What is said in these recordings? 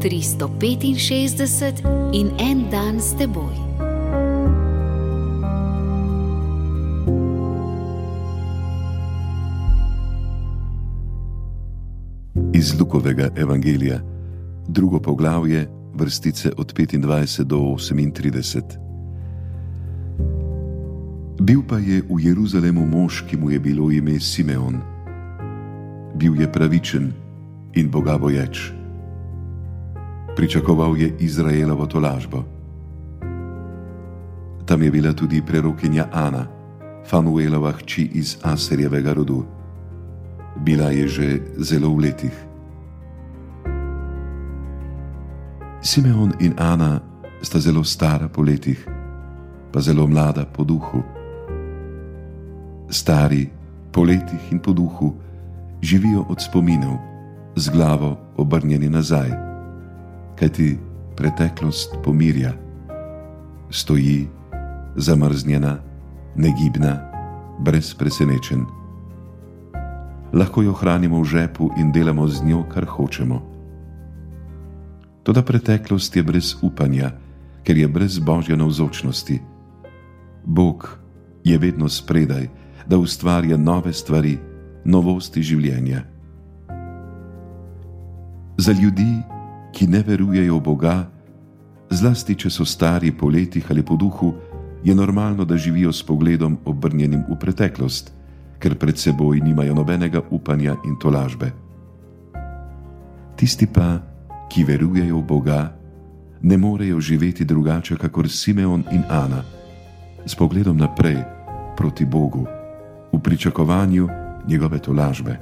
365 in en dan s teboj. Iz Lukovega evangelija, drugo poglavje, vrstice od 25 do 38. Bil pa je v Jeruzalemu mož, ki mu je bilo ime Simeon. Bil je pravičen in bogaboječ pričakoval je Izraelovo tolažbo. Tam je bila tudi prerokinja Ana, Fanuelova hči iz Aserjevega rodu. Bila je že zelo v letih. Simeon in Ana sta zelo stara po letih, pa zelo mlada po duhu. Stari po letih in po duhu živijo od spominov, z glavo obrnjeni nazaj kajti preteklost pomirja, stoji zamrznjena, negibna, brez presenečen. Lahko jo hranimo v žepu in delamo z njo, kar hočemo. Toda preteklost je brez upanja, ker je brez božje navzočnosti. Bog je vedno spredaj, da ustvarja nove stvari, novosti življenja. Za ljudi ki ne verujejo v Boga, zlasti če so stari po letih ali po duhu, je normalno, da živijo s pogledom obrnjenim v preteklost, ker pred seboj nimajo nobenega upanja in tolažbe. Tisti pa, ki verujejo v Boga, ne morejo živeti drugače kot Simeon in Ana, s pogledom naprej proti Bogu, v pričakovanju njegove tolažbe.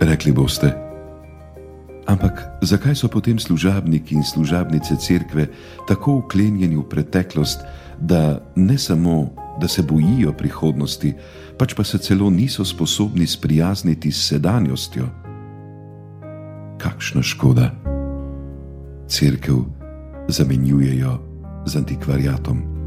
Rekli boste, Ampak zakaj so potem služabniki in služabnice cerkve tako uklenjeni v preteklost, da ne samo, da se bojijo prihodnosti, pač pa se celo niso sposobni sprijazniti s sedanjostjo? Kakšna škoda! Cerkev zamenjujejo z antikvariatom.